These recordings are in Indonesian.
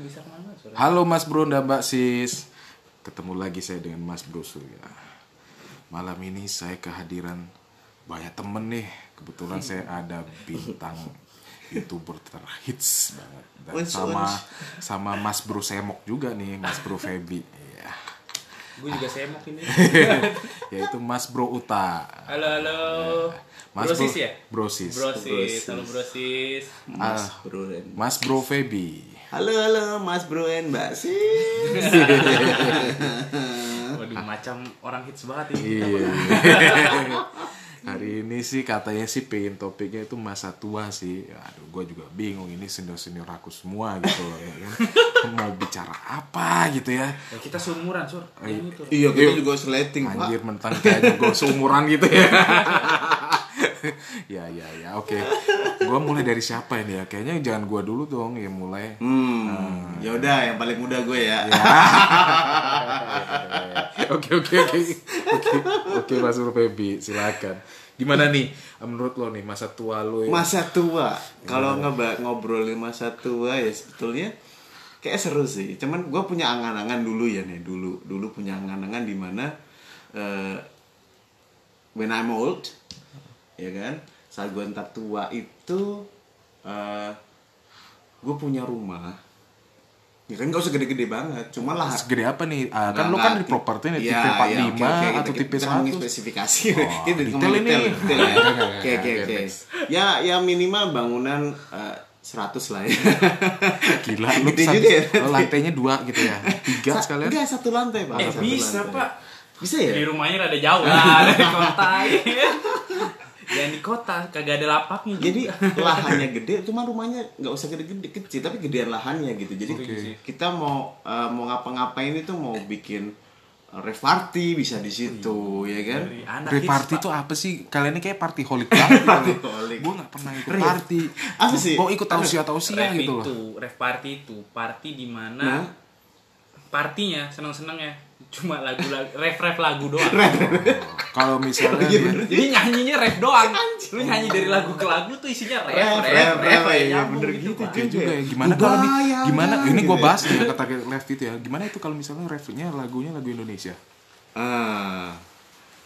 bisa ke mana? Halo Mas Bro dan Mbak Sis. Ketemu lagi saya dengan Mas Bro Surya. Malam ini saya kehadiran banyak temen nih. Kebetulan saya ada bintang youtuber terhits banget. Dan sama sama Mas Bro Semok juga nih Mas Bro Feby. Iya. Gue juga semok ini. Yaitu Mas Bro Uta Halo halo. Mas brosis Bro- ya? Brosis Brosis. Brosis. Halo brosis. Mas Ah. Bro and Mas Bro Feby Halo halo Mas Bro and Mbak Sis. Waduh macam orang hits banget ini. Iya. Hari ini sih katanya sih pengen topiknya itu masa tua sih. Aduh, gue juga bingung ini senior-senior aku semua gitu loh ya kan. Mau bicara apa gitu ya. Ya, kita seumuran sur. Ini tuh. Iya kita juga seleting Pak. Anjir mentang kayaknya gue seumuran gitu ya. ya ya ya oke. Gue mulai dari siapa ini ya? Kayaknya jangan gue dulu dong yang mulai. Hmm, ya udah yang paling muda gue ya. Oke oke oke oke oke Mas Febi silakan. Gimana nih menurut lo nih masa tua lo? ya? Masa tua. Kalau ngeba ngobrolin masa tua ya sebetulnya kayak seru sih. Cuman gue punya angan-angan dulu ya nih dulu dulu punya angan-angan di mana eh, when I'm old ya kan saat gue ntar tua itu eh gue punya rumah ya kan gak usah gede-gede banget cuma lah Segede apa nih? Ah, kan Nggak, lo kan nggak. di properti nih Iya, tipe 45 iya, oke, oke, atau tipe kita ngomongin 100. spesifikasi Oh, ini detail ini. detail, ya. Oke, oke, oke ya ya minimal bangunan eh, 100 lah ya Gila, lu Gede juga ya. lantainya dua gitu ya. Tiga Sa- sekalian. enggak satu lantai pak Eh Satu bisa lantai. pak. bisa ya Di rumahnya rada jauh lah dari kota. ya. Di kota kagak ada lapaknya. juga. jadi lahannya gede cuma rumahnya nggak usah gede-gede kecil tapi gedean lahannya gitu jadi Oke. kita mau eh, mau ngapa-ngapain itu mau bikin rave party bisa di situ ya kan party Pak. tuh apa sih? Kalian ini kayak party holic banget. Partyholic. Gue gak pernah ikut Rave. party. Apa sih? Gue ikut tausia-tausia Rave gitu loh. itu, party itu, party di mana Nah. partinya seneng-seneng ya cuma lagu-lagu rave-rave lagu doang. Kalau misalnya Iya, nih, Jadi nyanyinya rave doang. Lu nyanyi dari lagu ke lagu tuh isinya rave, rave, rave, iya, nyambung bener gitu, gitu. Iya juga. ya. Gimana kalau nih? Gimana? Ini gue bahas nih kata left itu ya. Gimana itu kalau misalnya revnya lagunya lagu Indonesia? ah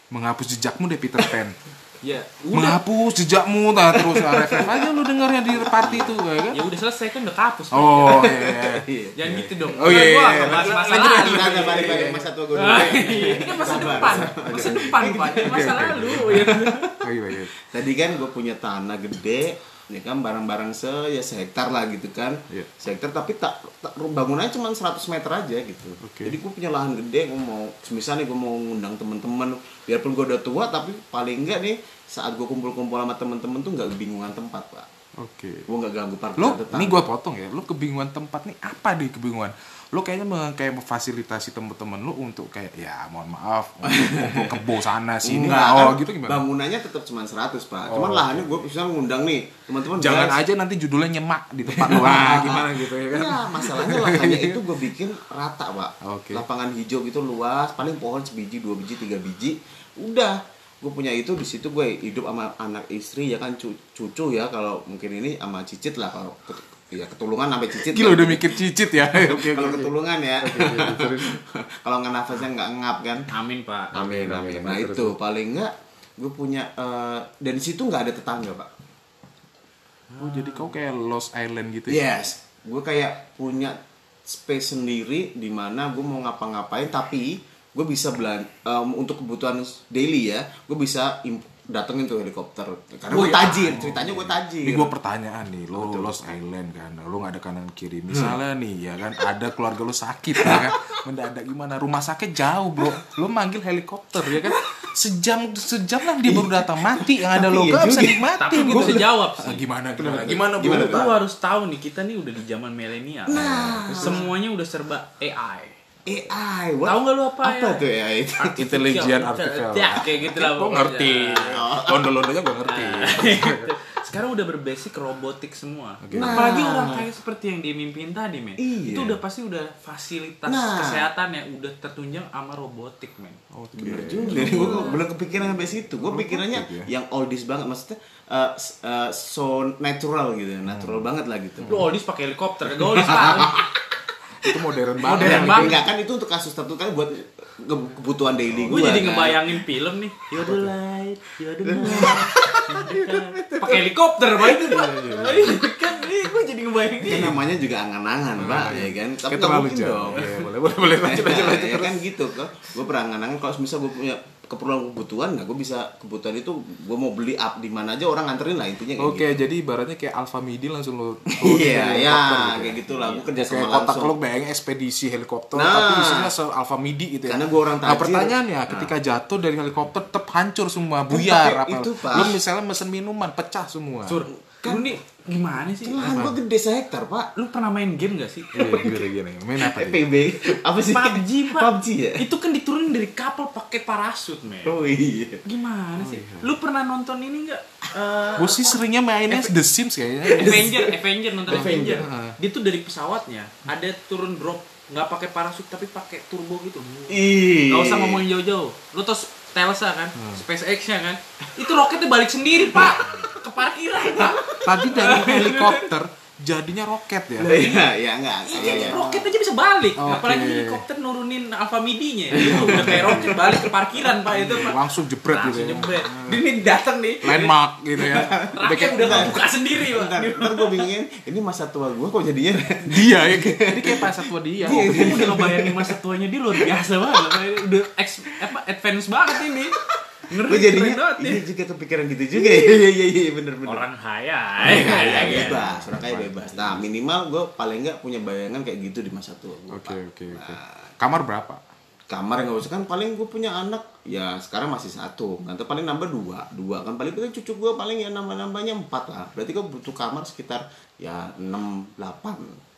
Menghapus jejakmu deh Peter Pan. Ya, udah. Menghapus jejakmu nah terus ah, ref aja lu dengarnya di party itu ya kan? Ya udah selesai kan udah kapus. Oh iya. iya Jangan gitu dong. Oh, iya, iya, iya. bahas masa lalu. lanjut balik balik masa tua dulu Ah, iya. Ini kan masa depan. Masa depan, Pak. Masa lalu. ya. Oh iya iya. tadi kan gue punya tanah gede ya kan barang-barang se ya sehektar lah gitu kan Iya. sehektar tapi tak, tak bangunannya cuma 100 meter aja gitu Oke. jadi gue punya lahan gede gue mau misalnya gue mau ngundang temen-temen biarpun gue udah tua tapi paling enggak nih saat gue kumpul-kumpul sama temen-temen tuh nggak kebingungan tempat pak Oke. gue nggak ganggu parkir Lo, ini gue potong ya. Lo kebingungan tempat nih apa deh kebingungan? Lo kayaknya me- kayak memfasilitasi temen-temen lo untuk kayak ya mohon maaf untuk kebo sana sini. Enggak, oh kan gitu gimana? bangunannya tetap cuma 100 pak Oh, cuman lahannya gue bisa ngundang nih teman-teman Jangan aja nanti judulnya nyemak di tempat lo. Ah, gimana gitu ya kan? Iya, masalahnya lahannya itu gue bikin rata, Pak. Oke. Lapangan hijau gitu luas, paling pohon sebiji, dua biji, tiga biji. Udah, gue punya itu di situ gue hidup sama anak istri ya kan cu- cucu ya kalau mungkin ini sama cicit lah kalau ket- ya ketulungan sampai cicit. Gila kan. udah mikir cicit ya. Oke kalau ketulungan ya. kalau nggak nafasnya nggak ngap kan. Amin, Pak. Amin, amin, amin. Nah terus, itu paling nggak gue punya eh, dan di situ nggak ada tetangga, Pak. Oh jadi kau kayak Lost Island gitu ya? Yes, gue kayak punya space sendiri di mana gue mau ngapa-ngapain tapi gue bisa belan em, untuk kebutuhan daily ya, gue bisa imp- datengin tuh helikopter karena Oh, gue iya. tajir, ceritanya gue tajir. Ini gue pertanyaan nih, lo Lost Island kan, lo nggak ada kanan kiri. Misalnya nih, ya kan, ada keluarga lo sakit, ya kan, mendadak gimana? Rumah sakit jauh bro, lo manggil helikopter, ya kan? Sejam sejam lah dia baru datang mati, yang ada lo iya gak bisa juga. nikmatin Tapi gue gitu. bisa jawab Ah, sih. gimana gimana gimana? Gimana, Lu harus tahu nih, kita nih udah di zaman milenial. Nah. Semuanya udah serba AI. AI, what? Tahu nggak lu apa Apa ya? tuh AI itu? Intelligent artificial. Ya, kayak gitu lah. Gue ngerti, londo-londonya gue ngerti. Gitu. Sekarang udah berbasic robotik semua. Nah. Apalagi orang kayak seperti yang dia mimpiin tadi, men. Iya. Itu udah pasti udah fasilitas Nah. kesehatan yang udah tertunjang sama robotik, men. Oke. Bener juga. gue belum kepikiran sampai situ. Gue pikirannya ya. yang oldies banget, maksudnya eh, s- eh, so natural gitu, natural banget lah gitu. Lu oldies pakai helikopter, kagak oldies. itu modern banget. Modern banget. enggak kan itu untuk kasus tertentu kan buat ke- kebutuhan daily Gue gue. jadi kan. ngebayangin film nih. You're the light, you're the night. Pakai helikopter pak itu pak. Kan gue. Kan namanya juga angan-angan, Pak, ya kan. Tapi Kayak nggak terlalu mungkin jauh. dong. Oke, boleh boleh boleh lanjut lanjut lanjut. ya kan gitu kan gue pernah angan-angan kalau misal gue punya keperluan kebutuhan nah gue bisa kebutuhan itu gue mau beli up di mana aja orang nganterin lah intinya kayak Oke, gitu jadi ibaratnya kayak Alfa Midi langsung lo iya ya kayak gitulah gue kerja Kayak sama kotak langsung lo bayangin ekspedisi helikopter Nah. tapi isinya se Alfa Midi gitu ya. Karena gua orang Nah, tajir. pertanyaannya ketika jatuh dari helikopter tetap hancur semua, buyar tapi apa. itu, Pak. Lo misalnya mesen minuman pecah semua. Sur, lu nih gimana sih? lahan gue gede sehektar pak Lu pernah main game gak sih? Iya, gini gini. Main apa dia? PB apa sih PUBG pak. PUBG ya Itu kan diturunin dari kapal pakai parasut men. oh iya Gimana sih? Lu pernah nonton ini nggak? Eh, Gue sih seringnya mainnya The Sims kayaknya. Avenger, Avenger nonton Avenger. Avenger. Dia tuh dari pesawatnya ada turun drop nggak pakai parasut tapi pakai turbo gitu. Ih. Gak usah ngomongin jauh-jauh. Lu tau Telsa kan, SpaceX-nya kan, itu roketnya balik sendiri pak. Ke parkiran. Tadi dari helikopter jadinya roket ya. Iya, ya enggak. Iya, Iya, iya. roket aja bisa balik. Oke. Apalagi helikopter nurunin Alfa Midinya. Itu udah kayak roket balik ke parkiran pak itu pak. Langsung jebret gitu Langsung ya. jebret. Dia nih datang nih. Landmark gitu ya. Udah Rakyat kayak udah nggak buka sendiri pak. Bentar, bentar gue bingungin, ini masa tua gue kok jadinya dia ya. Ini kayak pas satu dia. Oh, gue udah ngebayangin masa tuanya dia luar biasa banget. Udah apa, advance banget ini. Ngeri, gue jadinya keren banget ya. iya juga kepikiran gitu juga ya iya iya iya bener bener Orang kaya. Orang ya, kaya ya. bebas, orang kaya bebas. Nah minimal gue paling nggak punya bayangan kayak gitu di masa tua gue. Oke oke oke. Kamar berapa? Kamar yang nggak usah kan paling gue punya anak ya sekarang masih satu, nanti paling nambah dua, dua kan paling kan cucu gue paling ya nambah nambahnya empat lah. Berarti gue butuh kamar sekitar ya enam delapan.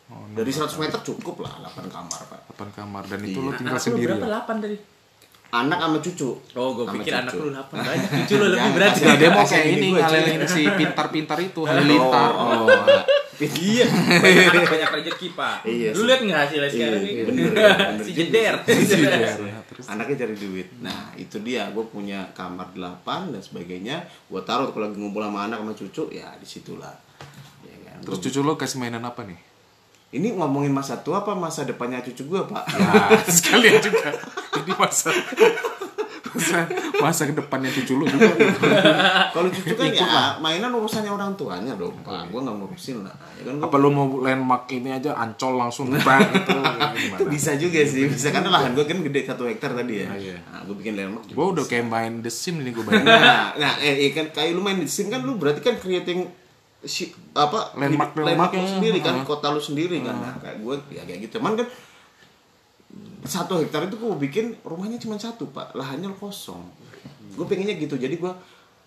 Dari 100 meter cukup lah 8 kamar pak. 8 kamar dan itu Iya. lo tinggal sendiri. berapa? ya? 8 tadi. Anak sama cucu. Oh, gue Sama pikir anak cucu. lu 8 banyak. Cucu lu lebih berarti. Nah, dia mau kayak ini ini ngalelin si pintar-pintar itu halilintar. Oh, Iya, banyak anak banyak rezeki, Pak. Iya Lu lihat enggak hasilnya sekarang Iya, bener, bener Si jeder. Terus anaknya cari duit. Nah, itu dia. Gue punya kamar 8 dan sebagainya. Gue taruh kalau lagi ngumpul sama anak sama cucu, ya di situlah. Ya kan? terus cucu lo kasih mainan apa nih? Ini ngomongin masa tua apa masa depannya cucu gue, Pak? Ya, sekalian juga. Jadi masa masa masa ke depannya cucu lo juga. Kalau cucu kan ya mainan urusannya orang tuanya dong, Pak. Gue nggak ngurusin lah. Ya kan gua- Apa lo mau landmark ini aja ancol langsung bang itu itu bisa juga sih. Bisa kan lahan gue kan gede satu hektar tadi ya. Ah, iya. Nah, gue bikin landmark. Gue udah kayak main The Sims nih gue bayangin. nah, nah eh, eh, kan kayak lu main di sim kan lu berarti kan creating si apa Landmark- landmark lu ya. sendiri kan Heeh. kota lu sendiri kan nah, kayak gue ya kayak gitu cuman kan satu hektar itu gue bikin rumahnya cuma satu pak lahannya kosong gue pengennya gitu jadi gue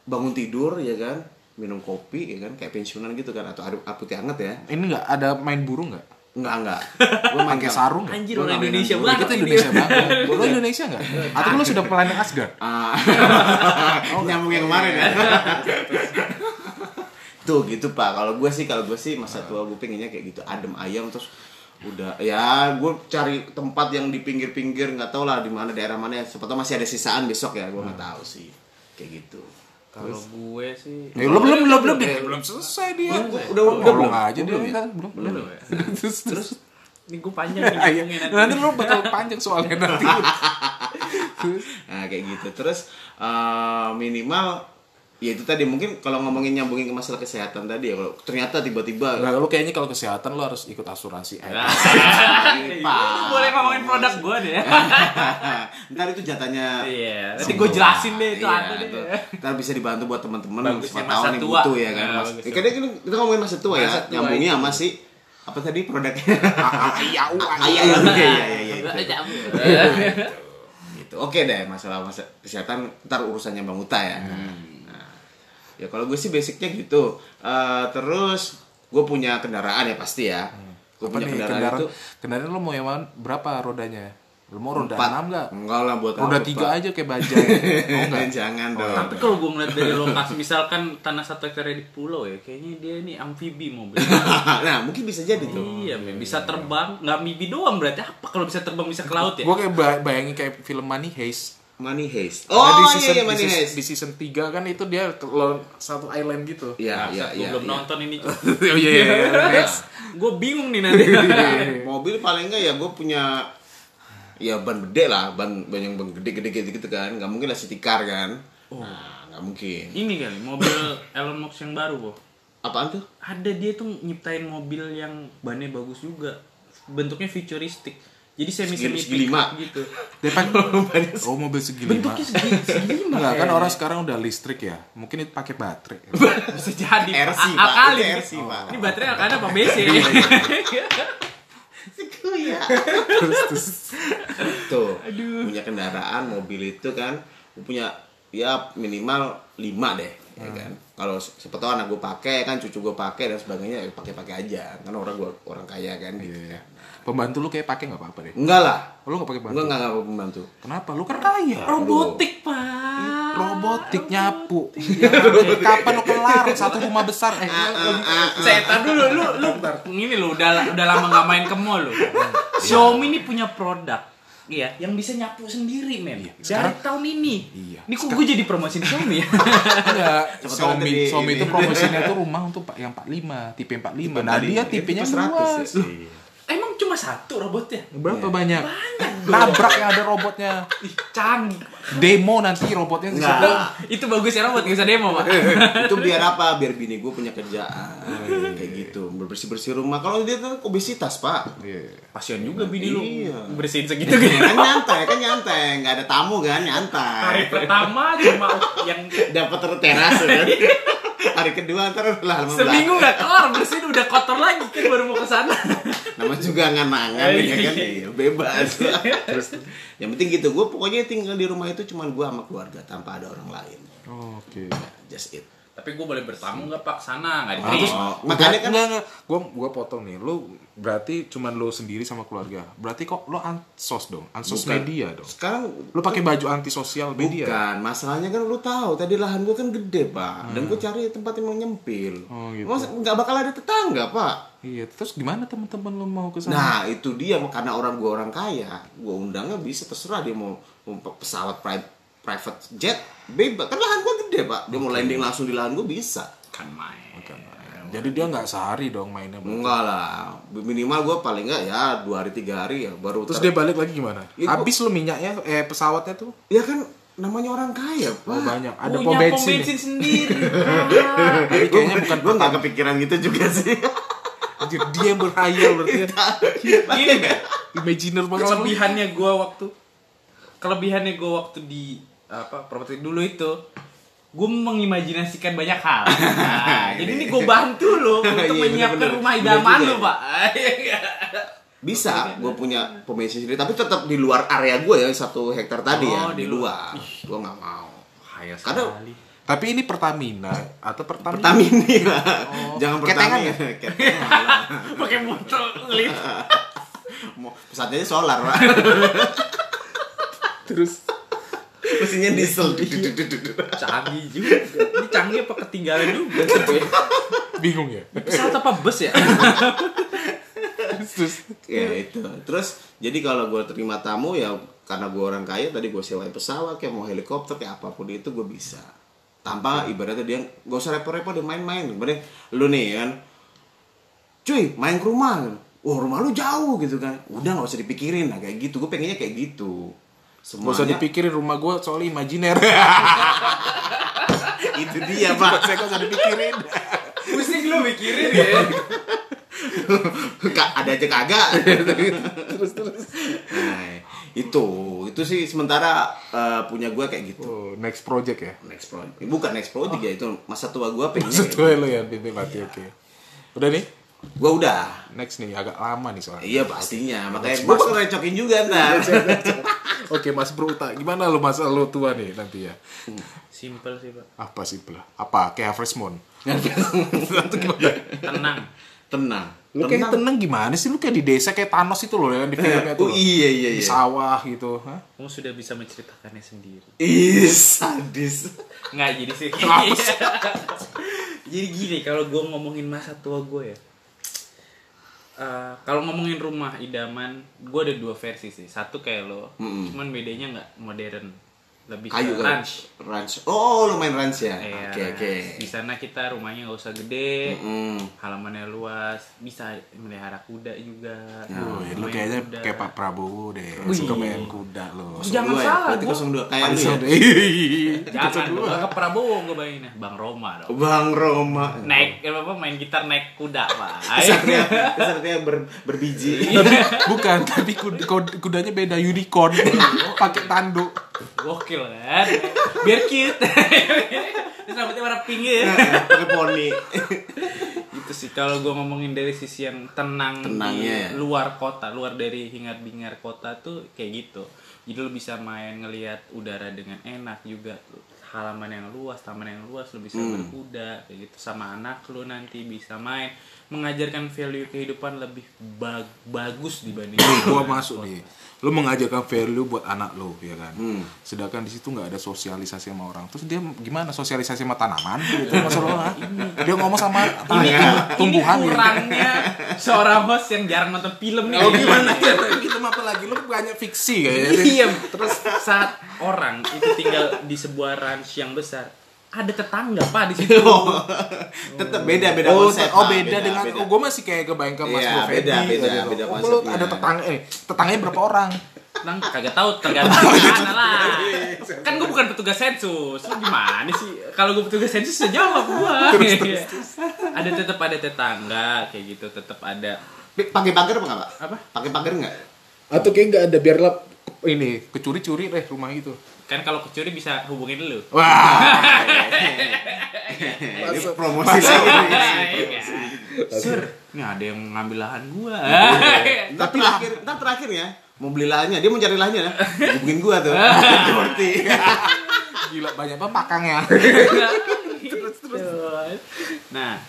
bangun tidur ya kan minum kopi ya kan kayak pensiunan gitu kan atau air air putih hangat ya Ini nggak ada main burung nggak? enggak enggak gue main Pakai sarung? Anjir orang nggak Indonesia banget. Kita. Indonesia banget. Lo Indonesia nggak? Atau lo sudah pelayanan Asgard? Ah. nyambung yang kemarin ya. Tuh gitu pak. Kalau gue sih kalau gue sih masa tua gue pengennya kayak gitu adem ayam terus udah ya gue cari tempat yang di pinggir-pinggir nggak tahu lah di mana daerah mana ya siapa tahu masih ada sisaan besok ya gue nggak tahu sih kayak gitu Kalau gue sih Eh, lo belum belum belum dia belum selesai dia. Udah- udah- udah Ngomong belum? aja dia Belum ya? kan belum belum. Belum ya? Terus terus ini gue panjang nih Ayo, ngomongin nanti lo bakal panjang soalnya nanti. nah kayak gitu terus eh, minimal ya itu tadi mungkin kalau ngomongin nyambungin ke masalah kesehatan tadi ya kalau ternyata tiba-tiba Nah, lo kayaknya kalau kesehatan lo harus ikut asuransi. Eh, Lu boleh ngomongin produk gue deh. ntar itu jatahnya Iya, nanti gue jelasin deh itu Iya, ada deh. tuh. Ntar bisa dibantu buat teman-teman siapa tahu nih tua. butuh ya kan. Nah, Mas. bagus. Ya, kadang kita, kita ngomongin masa tua ya, nyambungnya itu. sama si apa tadi produknya? Iya, Iya, iya, iya, iya, iya. Iya. Gitu. Oke deh, masalah masa kesehatan ntar urusannya Bang Uta ya. Hmm. Ya kalau gue sih basicnya gitu. Eh, terus gue punya kendaraan ya pasti ya. Gue Apa punya nih kendaraan, kendaraan? itu Kendaraan lo mau yang mana? Berapa rodanya? Lo mau roda empat. 6 enggak? Enggak lah buat Roda apa, 3 Pak? aja kayak bajai. Oh enggak. Jangan dong. Tapi kalau gue ngeliat dari lokasi misalkan tanah satu hektar di pulau ya, kayaknya dia ini amfibi mobil. nah, mungkin bisa jadi tuh. iya, men. bisa terbang, nggak amfibi doang berarti apa kalau bisa terbang bisa ke laut ya? Gue kayak ba- bayangin kayak film Money Heist. Money Heist. Nah, Oh di iya season, iya di Money season, Heist. di season 3 kan itu dia ke satu island gitu. Iya iya Gue iya. belum iya. nonton ini. oh iya iya. iya. Next. Gue bingung nih nanti. Mobil paling enggak ya gue punya ya ban gede lah, ban ban yang ban gede-gede gitu, gitu kan. Nggak mungkin lah city car kan. Nah, nggak mungkin. ini kali mobil Elon Musk yang baru, Bo. Apaan tuh? Ada dia tuh nyiptain mobil yang bannya bagus juga. Bentuknya futuristik. Jadi semi semi Segi- segi lima. gitu. Pakai oh mobil segi lima. Bentuknya segi segi lima. Enggak kan orang sekarang udah listrik ya. Mungkin itu pakai baterai. bisa jadi. RC, A- Pak. Akali. Itu RC, Pak. Ini baterai Alkana apa BC? ya. Tuh, punya kendaraan mobil itu kan, gue punya ya minimal 5 deh, ya Hmm. kan. Kalau se- siapa tahu anak gue pakai kan, cucu gue pakai dan sebagainya, ya pakai-pakai aja. Kan orang gue orang kaya kan gitu Iya. kan. Pembantu lu kayak pakai nggak apa-apa deh. Enggak lah. Lu nggak pakai pembantu? enggak enggak pembantu. Kenapa? Lu kan kaya. Robotik, Pak. Robotik nyapu. Ya, kapan lu kelar satu rumah besar? Eh, Saya tar dulu lu lu ini lu udah udah lama nggak main ke mall lu. Xiaomi ini punya produk Iya, yang bisa nyapu sendiri, men. Dari sekarang- tahun ini. Iya. Ini kok gue jadi promosiin Xiaomi ya? Enggak, tahu Xiaomi, Xiaomi itu promosinya tuh rumah untuk pak- yang 45, tipe 45. Nah, dia tipenya 100 luas. ya. Emang cuma satu robotnya? Berapa Iya. banyak? Nabrak yang ada robotnya. Ih, canggih. Demo nanti robotnya di Enggak. situ. Itu bagus ya robot, nggak usah demo, Pak. itu biar apa? Biar bini gue punya kerjaan kayak gitu, bersih bersih rumah. Kalau dia tuh obesitas pak, Iya. Kasian juga bini lu Iya. bersihin segitu Ya gitu. kan nyantai, kan nyantai, nggak ada tamu kan Hari nyantai. pertama cuma yang Dapat teras kan. Hari kedua ntar lah seminggu nggak kelar bersihin udah kotor lagi kan baru mau ke sana. Nama juga nganangan ya kan, iya, bebas. Terus yang penting gitu, gue pokoknya tinggal di rumah itu cuma gue sama keluarga tanpa ada orang lain. Oh, Oke. Just it. Tapi gue boleh bertamu nggak pak sana nggak Terus diterima. Oh, makanya kan- enggak, enggak. Gua gua potong nih. Lu berarti cuman lu sendiri sama keluarga. Berarti kok lu ansos dong, ansos Bukan. media dong. Sekarang Lu pakai baju antisosial media. Bukan, masalahnya kan lu tahu tadi lahan gua kan gede pak, dan gua cari tempat yang mau nyempil. Oh, gitu. Mas nggak bakal ada tetangga pak. Iya, terus gimana teman-teman lu mau ke sana? Nah itu dia karena orang gua orang kaya, gua undangnya bisa terserah dia mau, mau pesawat pri- private jet bebas kan lahan gua gede pak, dia mau landing langsung di lahan gua bisa. Kan main. Jadi dia nggak sehari dong mainnya. berarti. Enggak lah, minimal gua paling enggak ya dua hari tiga hari ya baru. Terus ter- dia balik lagi gimana? Ya, gua- Habis lu minyaknya eh pesawatnya tuh? ya kan namanya orang kaya pak. Oh, banyak. Ada Punya pom bensin. bensin sendiri. Tapi kayaknya bukan Gua nggak kepikiran gitu juga sih. Anjir, dia yang berhayal berarti. ya. Gini kan, Imaginer banget. kelebihannya gue waktu kelebihannya gue waktu di apa properti dulu itu gue mengimajinasikan banyak hal. Nah, jadi ini gue bantu lo untuk Iya, menyiapkan bener-bener. rumah Bener idaman juga lo ya. pak. Bisa, gue punya pom bensin sendiri, tapi tetap di luar area gue ya satu hektar tadi ya Oh, di di luar. Gue nggak mau. Hayal Karena- sekali. Tapi ini Pertamina atau Pertamina? Pertamina, jangan ketengan Pertamina. ya? Pakai motor. Mau pesawatnya solar pak. Terus Mesinnya diesel. Canggih juga. Ini canggih apa ketinggalan juga? bingung ya. Pesawat apa bus ya? Terus ya itu. Terus jadi kalau gue terima tamu ya karena gue orang kaya tadi gue sewain pesawat kayak mau helikopter kayak apa pun itu gue bisa. Tanpa ibaratnya dia gak usah repot-repot dia main-main. Ibaratnya lu nih kan, cuy main ke rumah. Wah rumah lu jauh gitu kan. Udah nggak usah dipikirin lah kayak gitu. Gue pengennya kayak gitu. Gak usah Semuanya dipikirin rumah gue soalnya imajiner. itu dia pak. Saya gak usah dipikirin. Pusing lu mikirin ya. Kak, ada aja kagak. terus terus. Nah, itu itu sih sementara eh, punya gue kayak gitu. Oh, next project ya. Next project. Bukan next project ya itu masa tua gue pengen. Sesuai lo ya, Bibi mati oke. Udah nih, Gue udah. next nih agak lama nih soalnya. Iya pastinya. Makanya gue bakal recokin juga ntar. Oke, Mas Bruta, gimana lo masa lo tua nih nanti ya? Simple sih pak. Apa sih belah? Apa kayak Freshmon? Tenang. Tenang. Lu kayak tenang gimana sih? Lu kayak di desa kayak Thanos itu loh yang di filmnya tuh. Oh iya iya Di iya. sawah gitu. Hah? Kamu sudah bisa menceritakannya sendiri. Ih sadis. Nggak jadi sih. jadi gini kalau gue ngomongin masa tua gue ya. Eh, kalau ngomongin rumah idaman, gue ada dua versi sih. Satu kayak lo, Mm-mm. cuman bedanya nggak modern. Lebih Kayu ke ranch. Ranch. Oh, lumayan ranch ya. Iya, Oke, oke. Di sana kita rumahnya nggak usah gede, Mm. halamannya luas, bisa melihara kuda juga. Wih, lu Main kayaknya kuda. kayak Pak Prabowo deh. Wih. Suka main kuda lo. Jangan Dua ya? salah, Berarti gua- 02 kayak lu ya. Jangan, gua ke Prabowo gue bayanginnya, Bang Roma dong. Bang Roma. Naik, apa main gitar naik kuda pak. Kesatria, kesatria ber, berbiji. Tapi bukan, tapi kud- kud- kudanya beda unicorn. Pakai tanduk. Gokil kan, biar cute. Terus rambutnya warna pink ya. Pakai poni. Itu sih kalau gue ngomongin dari sisi yang tenang Tenangnya di ya. luar kota, luar dari hingar bingar kota tuh kayak gitu. Jadi lu bisa main ngelihat udara dengan enak juga halaman yang luas, taman yang luas, lu bisa Hmm. berkuda kayak gitu sama anak lu nanti bisa main mengajarkan value kehidupan lebih bag- bagus dibanding gua masuk nih lu mengajarkan value buat anak lu ya kan Hmm. sedangkan di situ nggak ada sosialisasi sama orang terus dia gimana sosialisasi sama tanaman gitu masalah dia ngomong sama ini, tumbuhan ini gitu. kurangnya seorang host yang jarang nonton film nih. Oh gimana ya? Film apa lagi? Lu banyak fiksi kayaknya. Iya, terus saat orang itu tinggal di sebuah ranch yang besar, ada tetangga pak di situ. Tetap beda beda Oh, konsep. oh Pak. beda, dengan oh gue masih kayak kebayang ke Mas Iya, Bro Fedi, beda, beda, gitu. beda Oh, ada tetangga eh tetangganya berapa orang? Nang kagak tahu tergantung mana lah. Kan gue bukan petugas sensus. Lu gimana sih? Kalau gue petugas sensus bisa jawab gua. ada tetap ada tetangga kayak gitu, tetap ada Pakai pagar apa enggak, Pak? apa? Pakai pagar enggak? Atau kayak nggak ada biar lap ini kecuri-curi deh rumah itu. Kan kalau kecuri bisa hubungin lu. Wah, Ini promosi lagi nih. Sur, ini ada yang ngambil lahan gua. Ntar terakhir, ntar terakhir ya. Mau beli lahannya, dia mau cari lahannya ya. Hubungin gua tuh. Seperti. gila banyak banget pakangnya. terus terus. Nah,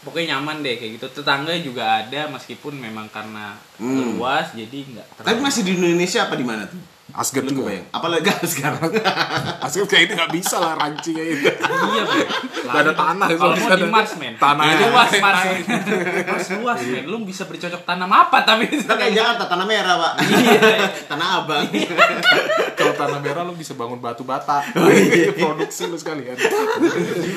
pokoknya nyaman deh kayak gitu. Tetangga juga ada meskipun memang karena Hmm. luas jadi nggak Tapi masih di Indonesia apa di mana tuh? Asgard juga. kebayang? Apalagi sekarang. Asgard kayak ini nggak bisa lah ranci kayak itu. Iya, Bro. Nggak ada tanah itu. Kalau mau di Mars, men. Tanah luas, Mars. Mars luas, men. Lu bisa bercocok tanam apa tapi Ntar kayak Jakarta, tanah merah, Pak. Iya. tanah abang. Kalau tanah merah lu bisa bangun batu bata. Produksi lu sekalian.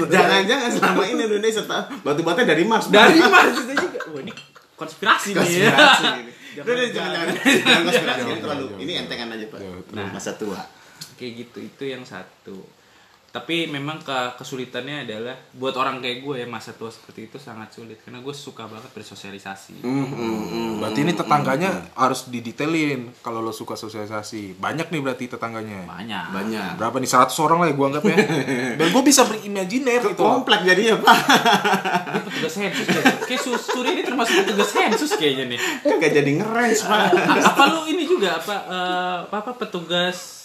Jangan-jangan selama ini Indonesia ta- batu-bata dari Mars. Dari Mars itu juga. Wah, ini konspirasi, nih. konspirasi ini. Jangan- jangan jangan jangan konspirasi ini Jangan, terlalu. jangan, Ini jangan. entengan aja, Pak. Jangan, Nah. Masa tua. kayak gitu itu yang satu tapi memang ke kesulitannya adalah buat orang kayak gue ya masa tua seperti itu sangat sulit karena gue suka banget bersosialisasi Berarti ini tetangganya harus didetailin kalau lo suka sosialisasi. Banyak nih berarti tetangganya. banyak Banyak. Berapa nih 100 orang lah ya gua anggap ya. Dan gue bisa berimajiner gitu. Komplek jadinya, Pak. Dia petugas sensus kayak, kayak Su- Suri ini termasuk petugas sensus kayaknya nih Kagak jadi ngerange, Pak. Apa lu ini juga apa apa, apa petugas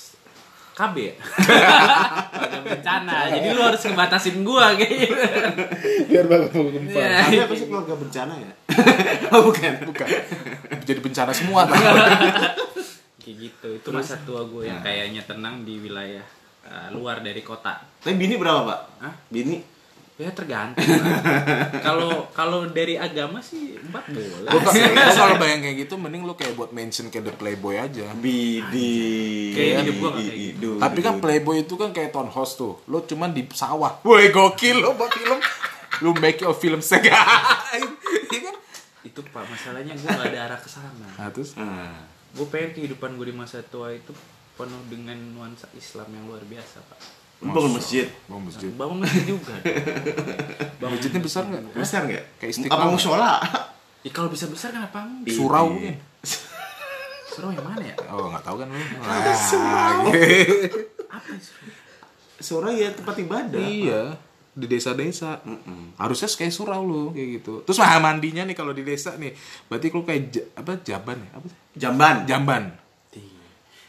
KB ya? Ada bencana. Jadi lu harus ngebatasin gua kayak gitu. Biar bakal gempa. Iya. Tapi apa sih keluarga bencana ya? oh, bukan. Bukan. Jadi bencana semua. Kayak gitu. Itu masa tua gue yang kayaknya tenang di wilayah eh, luar dari kota. Tapi bini berapa, Pak? Hah? Bini? Ya tergantung. Kalau kalau dari agama sih empat boleh. Gua gua kalau bayang kayak gitu mending lu kayak buat mention kayak the playboy aja. Bidi. Kayak hidup gua nggak kayak gitu. Hidup, Tapi kan hidup. playboy itu kan kayak townhouse tuh. Lu cuman di sawah. Woi gokil lu buat film. Lu make your film sega. Iya kan? Itu pak masalahnya gue gak ada arah ke sana. Nah, terus Ah. Gue pengen kehidupan gue di masa tua itu penuh dengan nuansa Islam yang luar biasa pak. Lu bangun masjid. mau masjid. Bangun masjid juga. dong. Masjidnya besar nggak? Besar nggak? Kayak istiqlal. Apa musola? Ya kalau bisa besar kenapa enggak? Surau Iya. mungkin. Surau yang mana ya? Oh nggak tahu kan lu. Apa itu? Surau ya tempat ibadah. Iya di desa-desa harusnya kayak surau lu kayak gitu terus mah mandinya nih kalau di desa nih berarti lu kayak apa jaban ya apa sih Jamban. jamban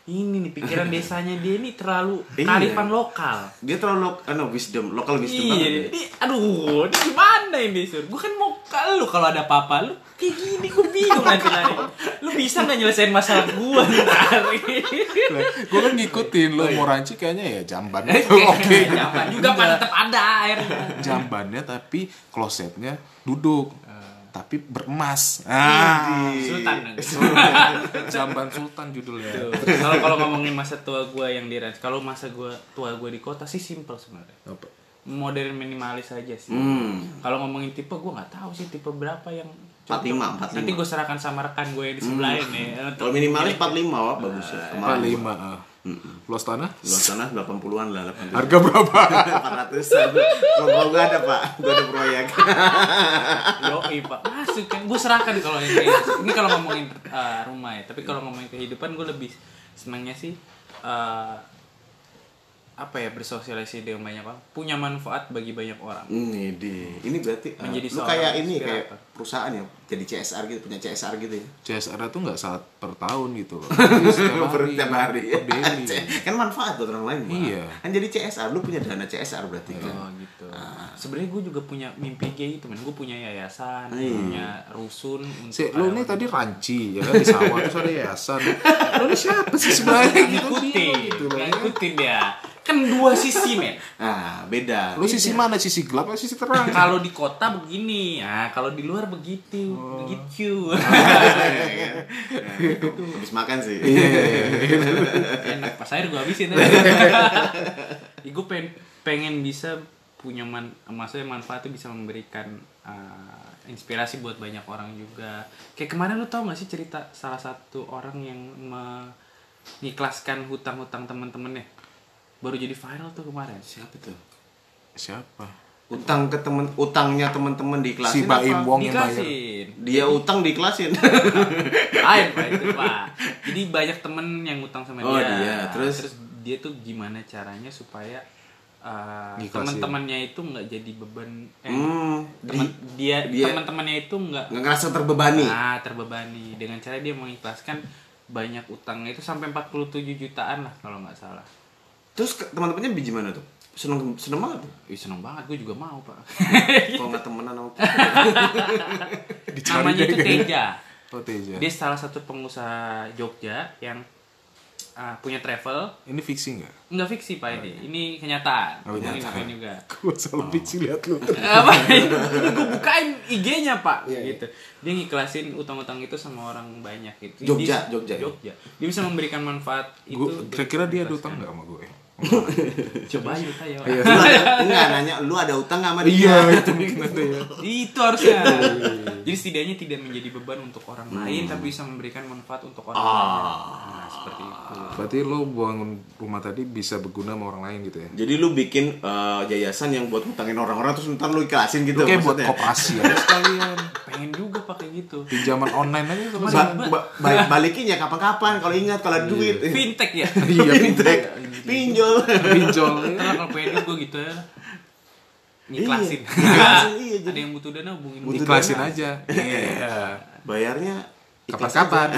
Ini nih pikiran desanya dia ini terlalu Iya. kearifan lokal. Dia terlalu lo- ano, wisdom, lokal wisdom Iya, banget. ini, aduh, ini gimana ini sur? Gue kan mau kalau kalau ada apa-apa lu kayak gini gue bingung nanti lari. Lu bisa nggak nyelesain masalah gue ntar? gue kan ngikutin lu mau ranci kayaknya ya jamban Oke, oke Jangan juga pak tetap ada airnya. jambannya tapi klosetnya duduk tapi beremas. Ah, Sultan. Jamban Sultan judulnya. Kalau kalau ngomongin masa tua gue yang di ranch, kalau masa gua tua gue di kota sih simple sebenarnya. Apa? Modern minimalis aja sih. Hmm. Kalau ngomongin tipe gue nggak tahu sih tipe berapa yang 45, 45. Nanti gue serahkan sama rekan gue yang di sebelah ini. Kalau minimalis 45 wah bagus ya. Kemarin 45. ah. Luas tanah? luas sana 80-an lah 80 Harga berapa? 400-an. Kalau gua ada, Pak. Gua ada proyek. Yoi pak masuk kan gue serahkan kalau yang kayak gitu. ini kalau ngomongin uh, rumah ya tapi kalau ngomongin kehidupan gue lebih senangnya sih uh, apa ya bersosialisasi dengan banyak orang punya manfaat bagi banyak orang Ini di. Ini berarti uh, Menjadi lu seorang kayak ini inspirator. kayak perusahaan ya, jadi CSR gitu, punya CSR gitu ya. CSR itu nggak saat per tahun gitu loh. Setiap hari. tiap hari. kan manfaat buat orang lain. Iya. Kan jadi CSR, lu punya dana CSR berarti kan. oh gitu sebenarnya gue juga punya mimpi kayak gitu men gue punya yayasan Iya. punya rusun untuk Si, lu ini tadi ranci ya kan di sawah terus ada yayasan. Lu ini siapa sih sebenarnya gitu? ngikutin gitu ya. ngikutin dia kan dua sisi men. Nah, beda. Lu sisi mana? Sisi gelap atau sisi terang? kalau di kota begini. Nah kalau di luar begitu. Begitu. Habis makan sih. enak. Pas air gue habisin. Gue pengen pengen bisa punya man maksudnya manfaat tuh bisa memberikan uh, inspirasi buat banyak orang juga. Kayak kemarin lu tau gak sih cerita salah satu orang yang mengikhlaskan hutang-hutang teman-temannya baru jadi viral tuh kemarin Siapa tuh? Siapa? Utang ke temen, utangnya teman-teman di kelas Si Baim Wong yang bayar. Dia utang diklasin. lain pak itu pak jadi banyak temen yang utang sama Oh, dia dia. Terus? dia tuh gimana caranya supaya uh, Ngikhlasin. teman-temannya itu nggak jadi beban eh, hmm, teman dia, dia- teman-temannya itu nggak nggak ngerasa terbebani. nah terbebani dengan cara dia mengikhlaskan banyak utangnya itu sampai 47 jutaan lah kalau nggak salah Terus teman-temannya biji mana tuh? Seneng seneng banget tuh. Ih, seneng banget gue juga mau pak Kalau nggak temenan sama namanya itu. Teja Oh Teja. dia salah satu pengusaha Jogja yang uh, punya travel Ini fiksi nggak? Nggak fiksi pak ini, ini kenyataan. Oh, Ngomongin kenyataan. juga. Gue salah fiksi lihat lu. apa? gue bukain IG-nya pak, gitu. Dia ngiklasin utang-utang itu sama orang banyak gitu. Jogja, Dia- Jogja ya? Jogja. Dia bisa memberikan manfaat itu. Kira-kira dia ada utang nggak sama gue? Coba ayo ayo. Lu ada, enggak nanya, lu ada utang nggak sama dia? Iya itu ya. itu harusnya. Jadi setidaknya tidak menjadi beban untuk orang lain, tapi bisa memberikan manfaat untuk orang lain. Nah, seperti itu. Berarti lo bangun rumah tadi bisa berguna sama orang lain gitu ya? Jadi lu bikin eh, yayasan yang buat ngutangin orang-orang terus ntar lu ikhlasin gitu Lo kayak buat maksudnya? koperasi aja sekalian. Pengen juga pakai gitu. Pinjaman online aja sama Ba- ba- ba- balikin ya kapan-kapan kalau ingat kalau ada duit. Fintech ya. Iya fintech. Pinjol. Pinjol. Ntar kalau punya duit gue gitu ya. Ngiklasin. Iya, ngiklasin, iya, jadi- Ada yang butuh dana hubungin Butuh dana. aja. Iya. Bayarnya Kapan-kapan.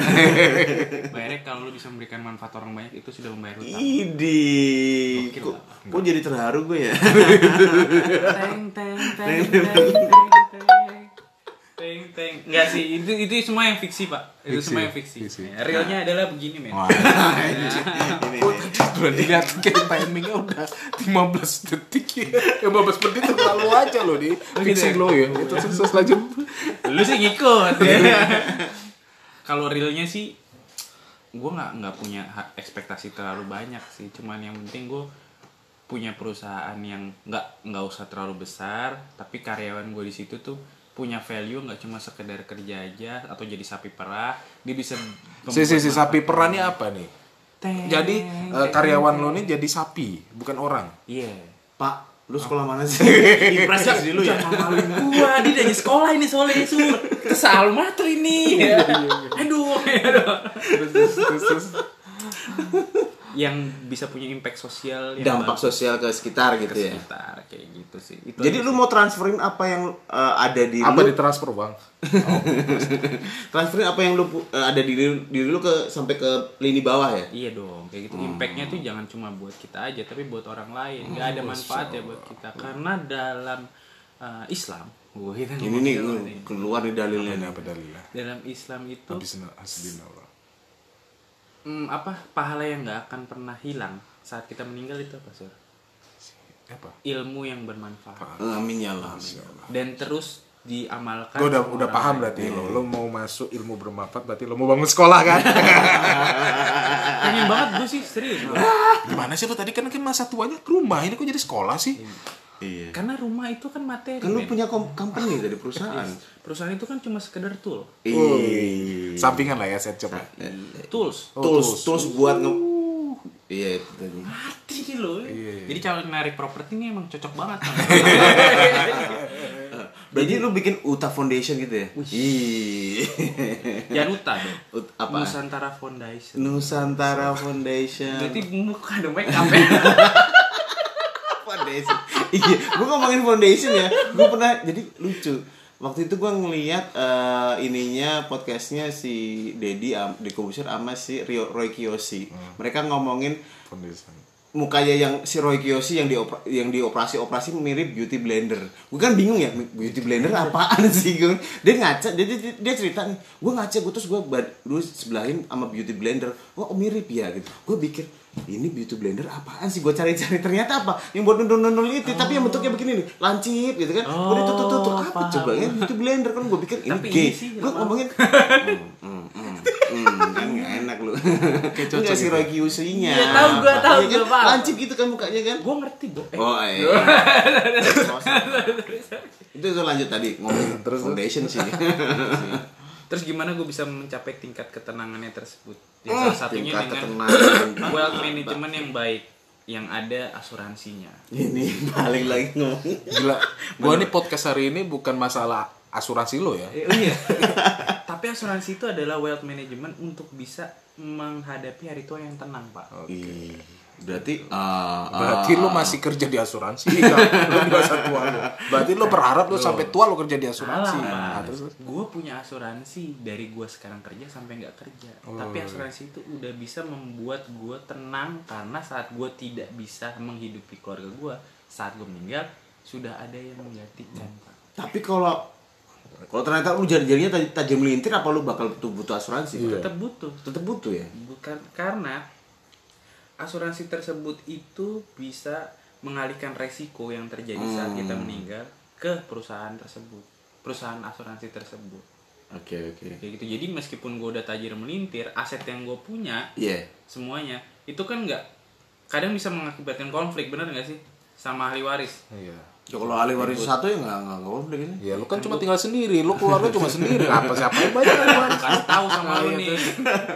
Bayarnya kalau lu bisa memberikan manfaat orang banyak itu sudah membayar aja. hutang. Idi. Kok, kok jadi terharu gue ya? Teng teng teng teng teng teng teng. Enggak sih, itu itu semua yang fiksi, Pak. Itu Fiksi, semua yang fiksi. fiksi. Ya, realnya adalah begini, men. Wah. Ini nih. Udah dilihat kayak timingnya udah 15 detik ya. 15 menit terlalu aja loh di fiksi lo ya. Itu sukses lanjut. Lu sih ngikut ya. Kalau realnya sih gue nggak nggak punya ekspektasi terlalu banyak sih cuman yang penting gue punya perusahaan yang nggak nggak usah terlalu besar tapi karyawan gue di situ tuh punya value nggak cuma sekedar kerja aja atau jadi sapi perah dia bisa Si si si sapi manfaat. perannya apa nih? Teng, Jadi teng, eh, teng, karyawan teng. lo nih jadi sapi, bukan orang. iya Pak, lu sekolah mana sih? Impres ya sih lu ya? Jangan maluin gua, dia dari sekolah ini soalnya sur. Kita sealmater ini. Aduh, aduh. Terus terus terus. Yang bisa punya impact sosial yang Dampak bagus sosial ke sekitar ke gitu ya. sekitar kayak gitu sih. Itu Jadi lu sih. mau transferin apa yang eh, ada di Apa lu? ditransfer bang? transferin apa yang lu eh, ada di diri, lu ke sampai ke lini bawah ya? Iya dong, kayak gitu. Impactnya tuh jangan cuma buat kita aja, tapi buat orang lain. Gak ada manfaat ya buat kita. Karena dalam uh, Islam, wah, Ini nih keluar nih dalilnya. Apa dalilnya? dalam Islam itu. Hmm, apa pahala yang nggak akan pernah hilang saat kita meninggal itu apa sih? Apa? Ilmu yang bermanfaat. Amin ya Allah. Dan terus diamalkan Gue udah udah paham berarti lo. Lo mau masuk ilmu bermanfaat berarti lo mau bangun sekolah kan? pengen banget gue sih serius. Gimana sih lo tadi kan kan masa tuanya ke rumah ini kok jadi sekolah sih? Iya. karena rumah itu kan materi Kan lu punya kom- company dari perusahaan. perusahaan itu kan cuma sekedar tool Iya. Sampingan lah ya set shop. ya. tools Oh, tools, tools. tools buat nge Iya, itu tadi. mati loh Iya. jadi calon narik properti ini emang cocok banget Jadi lu bikin Uta Foundation gitu ya? Iya. Januta dong Ut- apa? Nusantara Foundation Nusantara Foundation. berarti muka ada make up ya foundation. iya, gue ngomongin foundation ya. Gue pernah jadi lucu. Waktu itu gue ngeliat eh, ininya podcastnya si Dedi um, di Kobuser sama si Rio, Roy Kiyoshi. Mereka ngomongin Foundation. mukanya yang si Roy Kiyoshi yang di yang di operasi operasi mirip beauty blender. Gue kan bingung ya beauty blender apaan sih gue. Dia ngaca dia, dia, dia cerita nih. Gue ngaca gue terus gue dulu sebelahin sama beauty blender. Oh mirip ya gitu. Gue pikir ini beauty blender apaan sih? Gue cari-cari ternyata apa? Yang buat nundul-nundul itu tapi yang bentuknya begini nih lancip gitu kan. Oh, gue ditutup-tutup apa paham. coba ya? Beauty blender kan gue pikir ini Tapi gay. gue ngomongin hmm, hmm, hmm, kan enak lu. Kayak si gitu. Roy Kiyoshi-nya Iya, tahu gua, tahu Iya kan? lancip gitu kan mukanya kan? Gue ngerti bo eh, Oh iya. itu itu lanjut tadi ngomongin Terus, foundation sih. terus gimana gue bisa mencapai tingkat ketenangannya tersebut ya, salah satunya Tingkat dengan ketenangan. wealth management yang baik yang ada asuransinya Ini balik lagi ngomong. Gila. Gua nih podcast hari ini bukan masalah asuransi lo ya. Eh, oh iya. Tapi asuransi itu adalah wealth management untuk bisa menghadapi hari tua yang tenang, Pak. Ih, Berarti ah, Berarti ah, lo masih kerja di asuransi kan? Lo di masa tua lo. Berarti lo berharap lo sampai tua lo kerja di asuransi. Nah, terus gue punya asuransi dari gue sekarang kerja sampai nggak kerja. Oh, Tapi iya. asuransi itu udah bisa membuat gue tenang karena saat gue tidak bisa menghidupi keluarga gue saat gue meninggal sudah ada yang menggantikan, Pak. tapi kalau kalau ternyata lu jari-jarinya taj- tajam melintir apa lu bakal butuh butuh asuransi? Iya. Tetap butuh. Tetap butuh ya. bukan karena asuransi tersebut itu bisa mengalihkan resiko yang terjadi saat kita Hmm. meninggal ke perusahaan tersebut perusahaan asuransi tersebut Oke oke. kayak gitu jadi meskipun gue udah tajir melintir aset yang gue punya Iya. semuanya itu kan nggak kadang bisa mengakibatkan konflik bener nggak sih sama ahli waris Iya. Ya, kalau ahli waris satu ya nggak nggak nggak konflik ini. Ya lu kan cuma tinggal sendiri, lu keluarga cuma sendiri. Apa siapa yang banyak kan? kasih tahu sama lu nih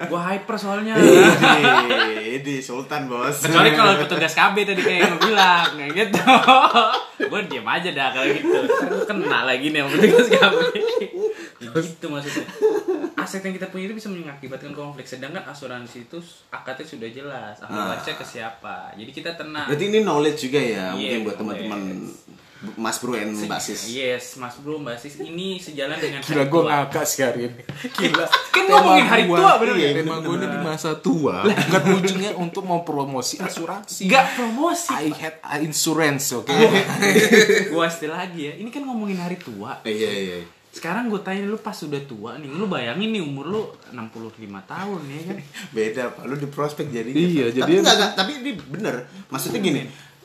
gue hyper soalnya Ini Sultan bos. Kecuali kalau petugas KB tadi kayak yang bilang kayak gitu. gue diam aja dah kalau gitu. Gua kena lagi nih sama petugas KB. Gitu maksudnya. Aset yang kita punya itu bisa mengakibatkan konflik. Sedangkan asuransi itu akadnya sudah jelas. Ah. warisnya ke siapa. Jadi kita tenang. Berarti ini knowledge juga ya, Iya, mungkin buat teman-teman Mas Bro and Mbak Sis. Yes, Mas Bro, Mbak Sis ini sejalan dengan Gila hari gue ngakak sih hari ini. Gila. Kan ngomongin hari tua, bener iya, nggak? Tema gue ini di masa tua. Bukan ujungnya untuk mempromosi asuransi. Gak promosi. I had insurance, oke? Gua istilah lagi ya. Ini kan ngomongin hari tua. Iya iya. Sekarang gue tanya lu pas udah tua nih, lu bayangin nih umur lu 65 tahun ya kan? Beda Pak, lu di prospek jadi. Iya, tapi jadi- enggak, enggak, tapi ini bener. Maksudnya gini,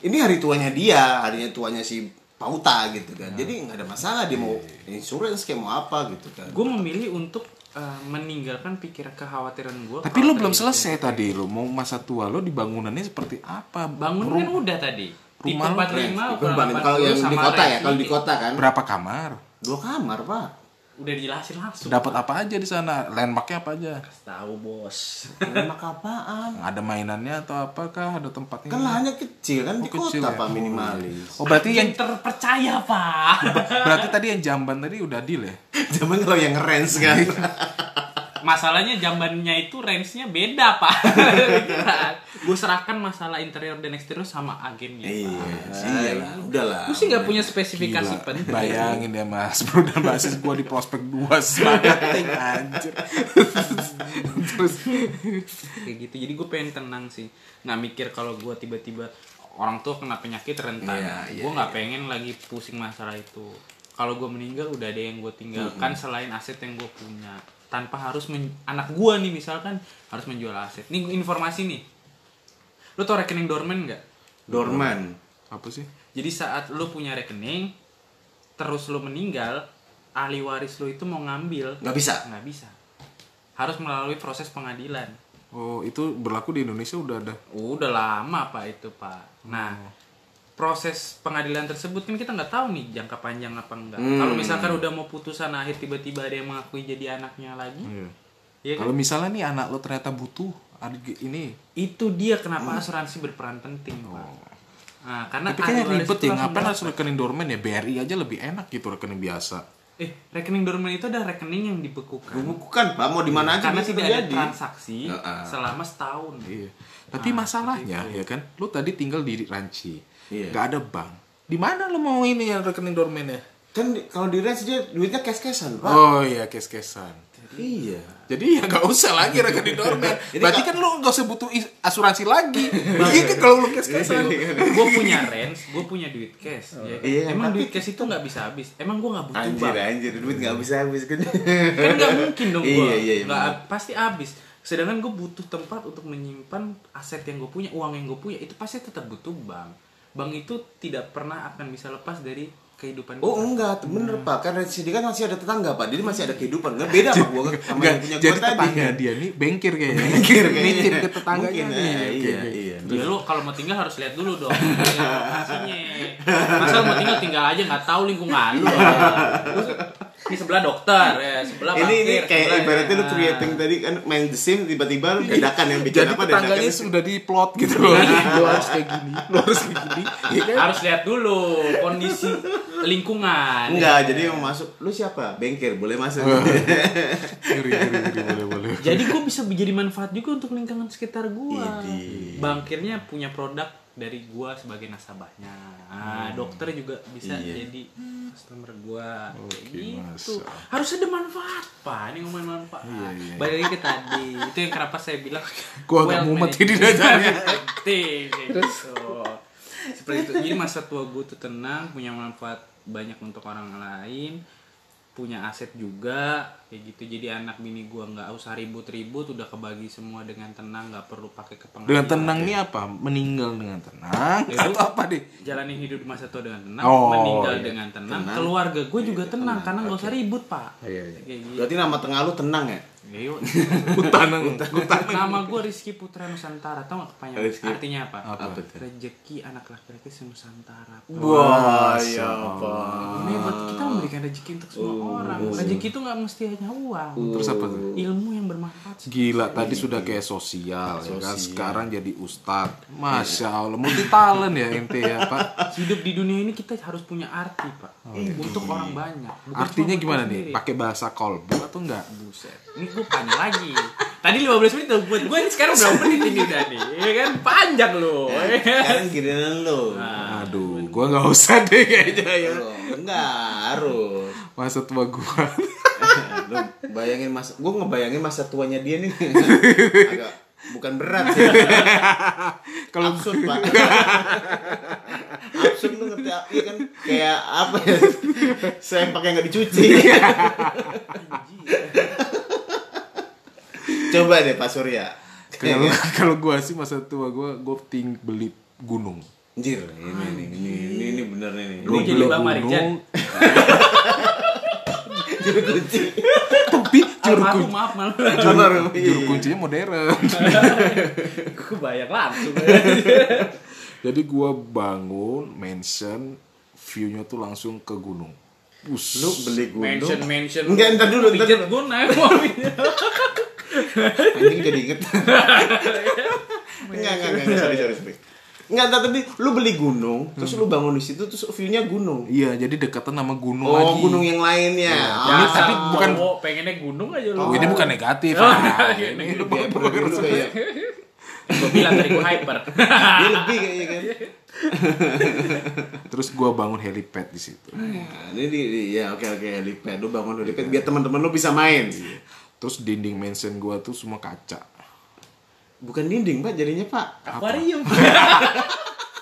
ini hari tuanya dia, harinya tuanya si Pauta gitu kan. Jadi nggak ada masalah dia mau insurance kayak mau apa gitu kan. Gue memilih untuk uh, meninggalkan pikiran kekhawatiran gue. Tapi lu belum selesai tadi lu mau masa tua lu di bangunannya seperti apa? Bangun kan udah tadi. Rumah lu 45 Beban, ukuran kalau 80 yang di kota ya, kalau di kota kan. Berapa kamar? Dua kamar, Pak. Udah dijelasin langsung. Dapat apa aja di sana? Landmarknya apa aja? Tahu bos. Rumah apaan? Ada mainannya atau apakah? Ada tempatnya? Kan lahannya kecil kan di Oh, kecil kota ya? Pak minimalis. Oh berarti yang terpercaya pak. berarti tadi yang jamban tadi udah deal ya? Zaman kalau yang rents kan. Masalahnya jambannya itu range-nya beda pak. gue serahkan masalah interior dan eksterior sama agennya. iya, Pak. iya lah, udahlah. Gue sih nggak punya spesifikasi Gila, penting. bayangin ya mas bro dan basis gue di prospek dua marketing anjir terus kayak gitu jadi gue pengen tenang sih nggak mikir kalau gue tiba-tiba orang tua kena penyakit rentan Iya, iya, gue nggak pengen lagi pusing masalah itu kalau gue meninggal udah ada yang gue tinggalkan selain aset yang gue punya tanpa harus men- anak gue nih misalkan harus menjual aset nih informasi nih. Lo tau rekening dorman nggak? Dorman. apa sih? Jadi saat lo punya rekening terus lo meninggal ahli waris lo itu mau ngambil. Nggak bisa? Nggak bisa. Harus melalui proses pengadilan. Oh, itu berlaku di Indonesia udah ada. udah lama pak itu pak. Nah proses pengadilan tersebut kan kita nggak tahu nih jangka panjang apa enggak Hmm. kalau misalkan udah mau putusan akhir tiba-tiba ada yang mengakui jadi anaknya lagi Iya. ya kan? Kalau misalnya nih anak lo ternyata butuh ini. itu dia kenapa asuransi berperan penting pak nah, karena Oh. Tapi kayaknya ribet ya, ngapain harus rekening dormen ya? BRI aja lebih enak gitu rekening biasa. eh rekening dormen itu ada rekening yang dibekukan bukan pak mau di mana aja karena tidak ada transaksi Heeh. selama setahun Iya. Tapi masalahnya ya kan, lu tadi tinggal di Ranci. Iya. Gak ada bank. Di mana lu mau ini yang rekening dormennya? kan di- kalau di range dia duitnya cash-cashan pak Oh iya, kes-kesan. iya Jadi ya gak usah lagi rekening dormen. Berarti kan lu gak usah butuh asuransi lagi. Iya kan kalau lu kes-kesan. gue punya range, gue punya duit cash. ya kan? Iya, Emang tapi- duit cash itu nggak bisa habis. Emang gue nggak butuh anjir bank. anjir duit nggak bisa habis kan Kan nggak mungkin dong gue. Iya, iya, iya, Nggak benar. pasti habis. Sedangkan gue butuh tempat untuk menyimpan aset yang gue punya, uang yang gue punya. Itu pasti tetap butuh bank. Bank itu tidak pernah akan bisa lepas dari kehidupan Oh kita. enggak, bener pak. Karena di sini kan masih ada tetangga pak. Jadi masih ada kehidupan. Nggak beda pak gua sama yang punya gua jadi tadi. tetangga dia nih bengkir kayaknya. Bengkir kayaknya. Nitip ke tetangganya Mungkin, nih. eh, iya, oke. iya. Ya lu kalau mau tinggal harus lihat dulu dong lokasinya. Masa mau tinggal tinggal aja nggak tahu lingkungan lu. Lu Ini sebelah dokter, ya, sebelah Ini ini kayak sebelah- ibaratnya lu Ah. creating tadi kan main the sim tiba-tiba lu bedakan yang bikin Jadi apa tetangganya sudah di plot gitu loh. Lu harus kayak gini, lu harus kayak gini. Iya kan? harus lihat dulu kondisi lingkungan. Enggak, jadi yang masuk lu siapa? Bengkir, boleh masuk. Ngeri, ngeri, ngeri, boleh, boleh. Jadi gue bisa jadi manfaat juga untuk lingkungan sekitar gue. Bangkirnya punya produk dari gue sebagai nasabahnya. Nah, dokter juga bisa Hmm. Iya. jadi customer gue. Oke, gitu. masa. Harus ada manfaat, Pak. Ini ngomongin manfaat. Iya, iya. Balik lagi ke tadi. Itu yang kenapa saya bilang Gua agak mumet dasarnya. penting. kayak gitu. Seperti itu. Jadi masa tua gue tuh tenang, punya manfaat banyak untuk orang lain punya aset juga kayak gitu jadi anak bini gua nggak usah ribut-ribut udah kebagi semua dengan tenang nggak perlu pakai kepengadilan Dengan tenang nih apa? Meninggal dengan tenang Itu- atau apa deh? jalani hidup masa tua dengan tenang Oh, meninggal iya. dengan tenang, Tenang. keluarga gue juga tenang karena nggak usah ribut pak Iya, iya. kayak gitu Berarti nama tengah lu tenang ya? Ya, yuk. Hutanang. nama gue Rizky Putra Nusantara tau nggak kepanjangan Rizky. artinya apa Apa? Rezeki anak laki-laki Nusantara Wah, ya apa? Ini buat kita memberikan rezeki untuk semua orang. Rezeki itu nggak mesti hanya uang. Terus apa tuh? Ilmu yang bermanfaat. Gila tadi sudah kayak sosial, ya kan sekarang jadi ustad. Masya Allah, multi talent ya ente ya Pak. Hidup di dunia ini kita harus punya arti, Pak. Untuk orang banyak. Bukan Artinya gimana nih? Pakai bahasa kolbu atau enggak? Buset. Ini gue panjang lagi. Tadi 15 menit udah buat gue ini sekarang berapa menit ini udah nih? Ya kan panjang loh. ya kan? Kan giliran lu. Nah, Aduh, gua nggak usah deh kayaknya ya. Lu, Enggak, harus. Masa tua gua. lu bayangin masa gua ngebayangin masa tuanya dia nih. Agak bukan berat sih. Kalau absurd, Pak. absurd lu ngerti iya kan kayak apa ya? Saya pakai nggak dicuci. Coba deh Pak Surya. Kalau kalau gua sih masa tua gua gua ting beli gunung. Anjir, ini ini ini ini, ini bener nih. Lu Ini jadi Bang Marijan. juru kunci. Tapi juru kunci, maaf maaf. Iya. juru kuncinya modern. Gue bayang langsung. Jadi gua bangun mansion view-nya tuh langsung ke gunung. Bus. Lu beli gunung. mention mention. Enggak, entar dulu, entar dulu. gue naik mobilnya. Anjing jadi inget. Enggak, enggak, enggak, sorry, sorry, sorry. Enggak, tadi lu beli gunung, terus lu bangun di situ terus view-nya gunung. Iya, jadi dekatan sama gunung Oh, lagi. gunung yang lainnya. Ini Ah, tapi bukan- pengennya gunung aja lu. Oh, ini bukan negatif. Oh, Nah, iya, ini lu kayak kayak Gue bilang tadi gue hyper. dia lebih kayaknya kan. Terus gua bangun helipad di situ. Nah, ini di, di- ya oke oke helipad lu bangun helipad biar teman-teman lu bisa main. Terus dinding mansion gua tuh semua kaca. Bukan dinding, Pak, jadinya, Pak. Akuarium.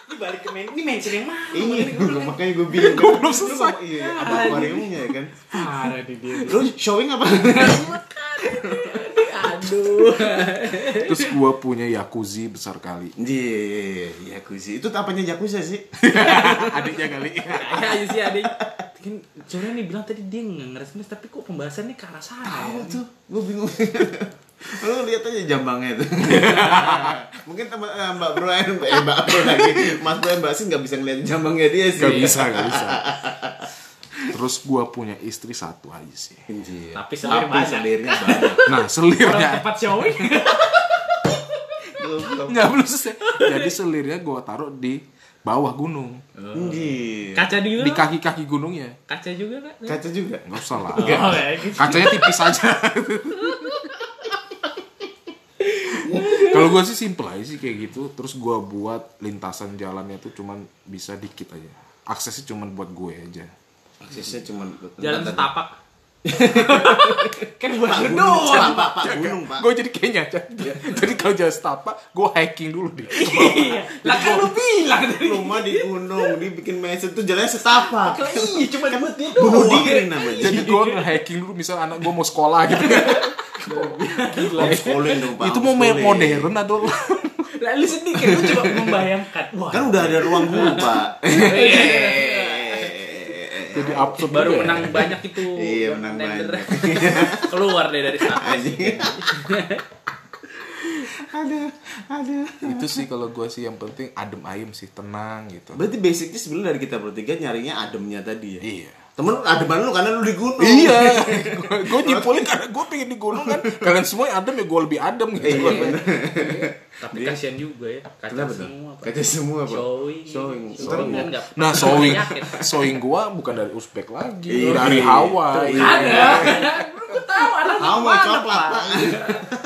Ini balik ke main, ini mention yang mana? Iya, gua- makanya gue bingung. Gue belum selesai. Iya, ada akuariumnya ya kan. Parah nih dia. Lu showing apa? Aduh. Terus gua punya jacuzzi besar kali. Iya, jacuzzi. Itu apanya jacuzzi sih? Adiknya kali. Ya sih ading. Kan sebenarnya nih bilang tadi dia nggak ngeres tapi kok pembahasannya ke arah sana Tahu ya? tuh, gue bingung. Lu lihat aja jambangnya tuh. Mungkin teman eh, Mbak Bro eh Mbak Bro lagi, Mas Bro Mbak sih nggak bisa ngeliat jambangnya dia sih. Gak bisa, gak bisa. Terus gua punya istri satu aja sih. Anjir. Tapi selir banyak. selirnya banyak. Nah, Orang selirnya tempat showing nggak belum selesai. Jadi selirnya gua taruh di bawah gunung, Anjir. kaca juga di kaki-kaki gunungnya. kaca juga kan Kaca juga. Nggak usah lah. oh, ya, gitu. Kacanya tipis aja. Kalau gua sih simple aja sih kayak gitu. Terus gua buat lintasan jalannya tuh cuman bisa dikit aja. Aksesnya cuman buat gue aja. Aksesnya cuma jalan Bentar, setapak kan buat Pak gunung, Pak, doang Pak, Pak, gunung, Pak. Gue jadi kayaknya. Jadi kalau jalan setapak, gue hiking dulu deh. Iya. lah kan lu bilang tadi Rumah di gunung, dibikin message tuh jalannya setapak. Lah, iya cuma buat dia Bunuh doang diri namanya. Jadi gue nge-hiking dulu, misal anak gue mau sekolah gitu. Homeschooling dong, Pak. Itu mau modern atau lah lu sedih kan lu coba membayangkan wah Kan udah ada ruang guru, Pak. Jadi absurd baru juga ya. menang banyak itu Iya, menang banyak. keluar deh dari sana ada, ada. Itu sih kalau gue sih yang penting adem ayem sih, tenang gitu. Berarti basicnya sebenarnya dari kita bertiga nyarinya ademnya tadi ya. Iya. Temen ademan lu karena lu di gunung. Iya, gue nyimpulin karena gue pengen di gunung kan. Kalian semua yang adem ya gue lebih adem gitu. Iya, tapi kasihan juga ya kaca Kenapa semua. Kaca semua, Pak. showing Showing. showing kan nggak Nah, gua bukan dari Uzbek lagi, Iya. dari Hawaii. ada lu tahu arahnya ke mana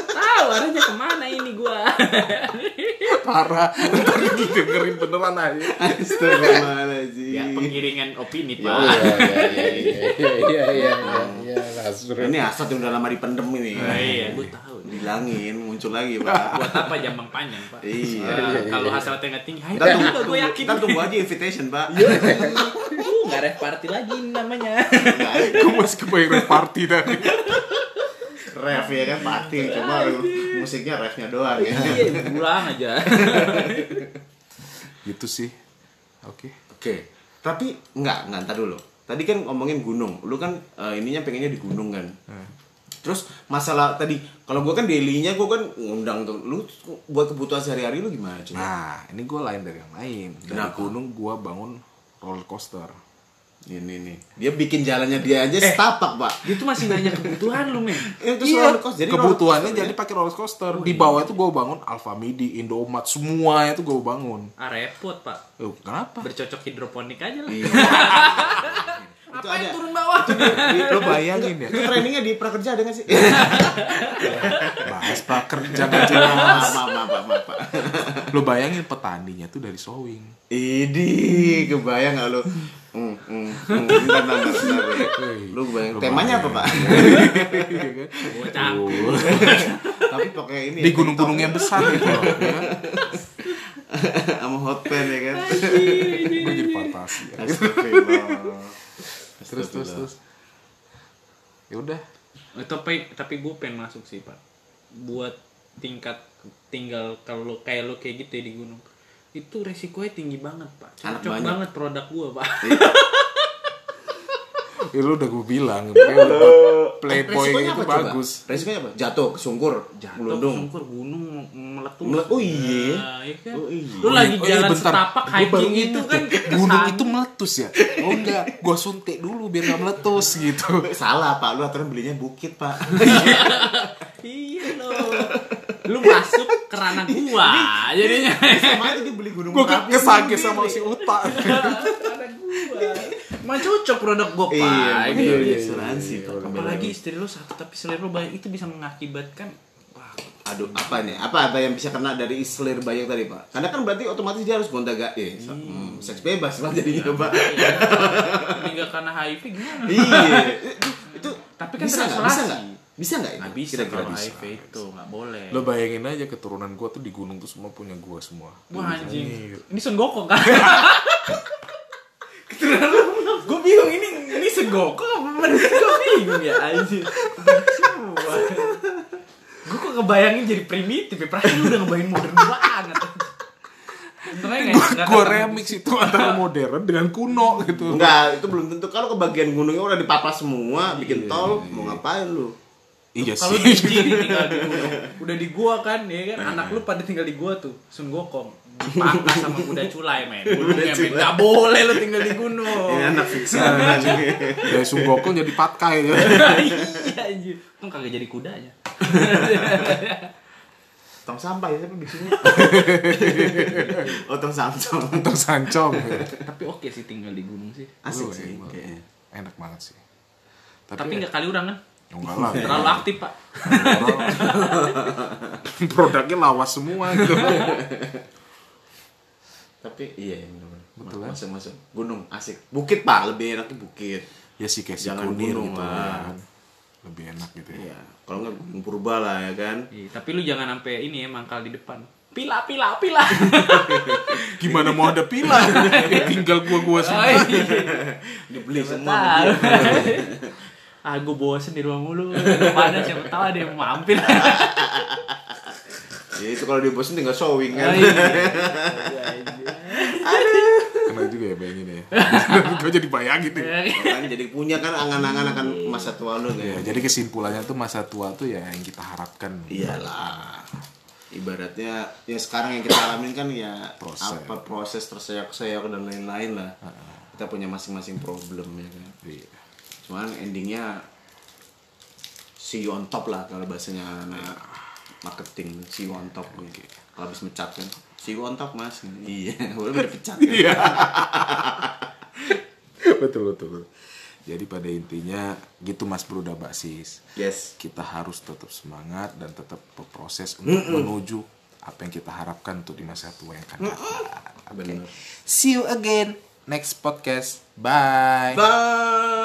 tahu arahnya ke mana ini gua Parah. Ntar didengerin beneran aja. Astagfirullahaladzim. ya pengiringan opini Ya, pak iya, iya iya iya iya Ini asat yang udah lama dipendem ini. Oh, iya gua tahu Dilangin, muncul lagi, Pak. buat apa jambang panjang pak Iya. Nah, kalau hasratnya nggak tinggi Kita tunggu, juga gue yakin kita tunggu aja invitation, Pak. Uh, nggak ref party lagi namanya Gue masih kebayang party tadi. Ref ya kan party, cuma musiknya refnya doang ya. iya pulang aja Gitu sih. Oke. Oke, tapi enggak, enggak, ntar dulu. Tadi kan ngomongin gunung, lu kan eh, ininya pengennya di gunung kan. Terus masalah tadi, kalau gua kan daily-nya gua kan ngundang tuh, lu buat kebutuhan sehari-hari lu gimana coba? Nah, ini gue lain dari yang lain. Dari Kenapa? gunung gue bangun roller coaster. Ini nih, dia bikin jalannya dia aja setapak pak. dia tuh masih nanya kebutuhan lu men Itu Iya, roller coaster. Jadi kebutuhannya roller coaster, jadi pakai roller coaster. Di bawah itu gue bangun Alfamidi, Indomaret, semuanya itu gue bangun. ah repot pak Oh, kenapa? bercocok hidroponik aja lah Iya. itu apa ada. yang turun bawah Lo bayangin ya, Itu trainingnya di prakerja ada nggak sih? bahas prakerja gak jelas. Lo bayangin petaninya tuh dari sowing. Idi, kebayang gak lu? Hmm, hmm, hmm. Bentar, bentar, bentar. Lu kebayang. Lu Temanya apa. Pak? Oh. Tapi pakai ini. Di ya, gunung-gunung yang besar gitu loh. Ya. sama hot pen ya kan. Gue jadi fantasi. Ya. Terus terus terus. Ya udah. Eh, tapi tapi gue pengen masuk sih pak buat tingkat tinggal kalau kayak lo kayak gitu ya di gunung itu resikonya tinggi banget pak. Cocok banget produk gue pak Ya lu udah gue bilang, lu playboy Resikonya itu apa coba? bagus. Resikonya apa? Jatuh, kesungkur, jatuh melundung. sungkur gunung meletus Mele- oh iya. Nah, iya kan? Oh iya. lu lagi Oh iya, jalan bentar. setapak Gua hiking itu kan gunung itu meletus ya? Oh enggak, gue suntik dulu biar gak meletus gitu. Salah, Pak. Lu aturan belinya bukit, Pak. iya lo lu masuk ke ranah gua jadinya Sama itu dia beli gunung kesage sendiri. sama si Uta. ranah gua Mah cocok produk gua pak Iya, Gitu. bener, iya, asuransi. iya, Pak. apalagi istri lu satu tapi selera lu banyak itu bisa mengakibatkan wah Aduh, apa nih? Apa apa yang bisa kena dari selir banyak tadi, Pak? Karena kan berarti otomatis dia harus gonta gak eh, hmm, seks bebas lah jadinya, Pak. tinggal karena HIV gimana iya. Itu, itu Tapi kan bisa nggak? terisolasi. Bisa nggak? Bisa nggak ini? nggak bisa Kira-kira kalau bisa. HIV itu nggak boleh Lo bayangin aja keturunan gue tuh di gunung tuh semua punya gue semua. wah anjing Iya. ini senggokong kan gue bingung ini ini senggokong apa gue bingung ya semua gue kok kebayangin jadi primitif ya perasaan lu udah ngebayangin modern banget. Ketemu. remix itu antara modern dengan kuno gitu. Enggak, itu belum tentu. Kalau ke bagian gunungnya udah dipapas semua, bikin tol, mau ngapain lu? iya Kalau sih. di Jiri tinggal di gunung, udah di gua kan, ya kan, anak lu pada tinggal di gua tuh, Sun Gokong, dipangkas sama kuda culai men, gunungnya men, nggak boleh lu tinggal di gunung. Ini anak fiksi dari Sunggokong jadi patkai ya. Iya anjir, kan kagak jadi kudanya. Tong sampah ya siapa bikinnya? oh, tong samsung. Untuk sancong Tapi oke sih tinggal di gunung sih. Asik sih kayaknya. enak banget sih Tapi nggak kali orang kan, enggak lah terlalu aktif pak. produknya lawas semua gitu Tapi iya yang bener. Betul, kan? Masuk masuk. Gunung asik. Bukit pak, lebih enaknya bukit. ya sih kayak si Jangan kunir gunung gitu lah. ya kan lebih enak gitu ya Iya. Kalau nggak gunung purba lah ya kan. Iya, tapi lu jangan sampai ini ya mangkal di depan. Pila, pila, pila. gimana mau ada pila ya tinggal gua gua Oh, semua iya. Dibeli semua. ah, gue bosen di rumah mulu. Pada siapa tahu ada yang mampir. Ya itu kalau dia bosan tinggal showing Oh, kan. iya. Juga ya bayangin ya gua jadi bayangin nih kan jadi punya kan angan-angan akan masa tua lu ya, kan. jadi kesimpulannya tuh masa tua tuh ya yang kita harapkan Iyalah. Ibaratnya ya sekarang yang kita alamin kan ya Proses. apa proses terseok-seok dan lain-lain lah. Kita punya masing-masing problem ya kan. Iya. Cuman endingnya see you on top lah kalau bahasanya anak marketing see you on top gitu. Kalau habis mecat kan on top mas. Iya, boleh dipecat. Kan? betul betul jadi pada intinya gitu mas bro udah baksis Yes. kita harus tetap semangat dan tetap berproses untuk menuju apa yang kita harapkan untuk di masa tua yang akan datang. Bener. See you again next podcast. Bye. Bye.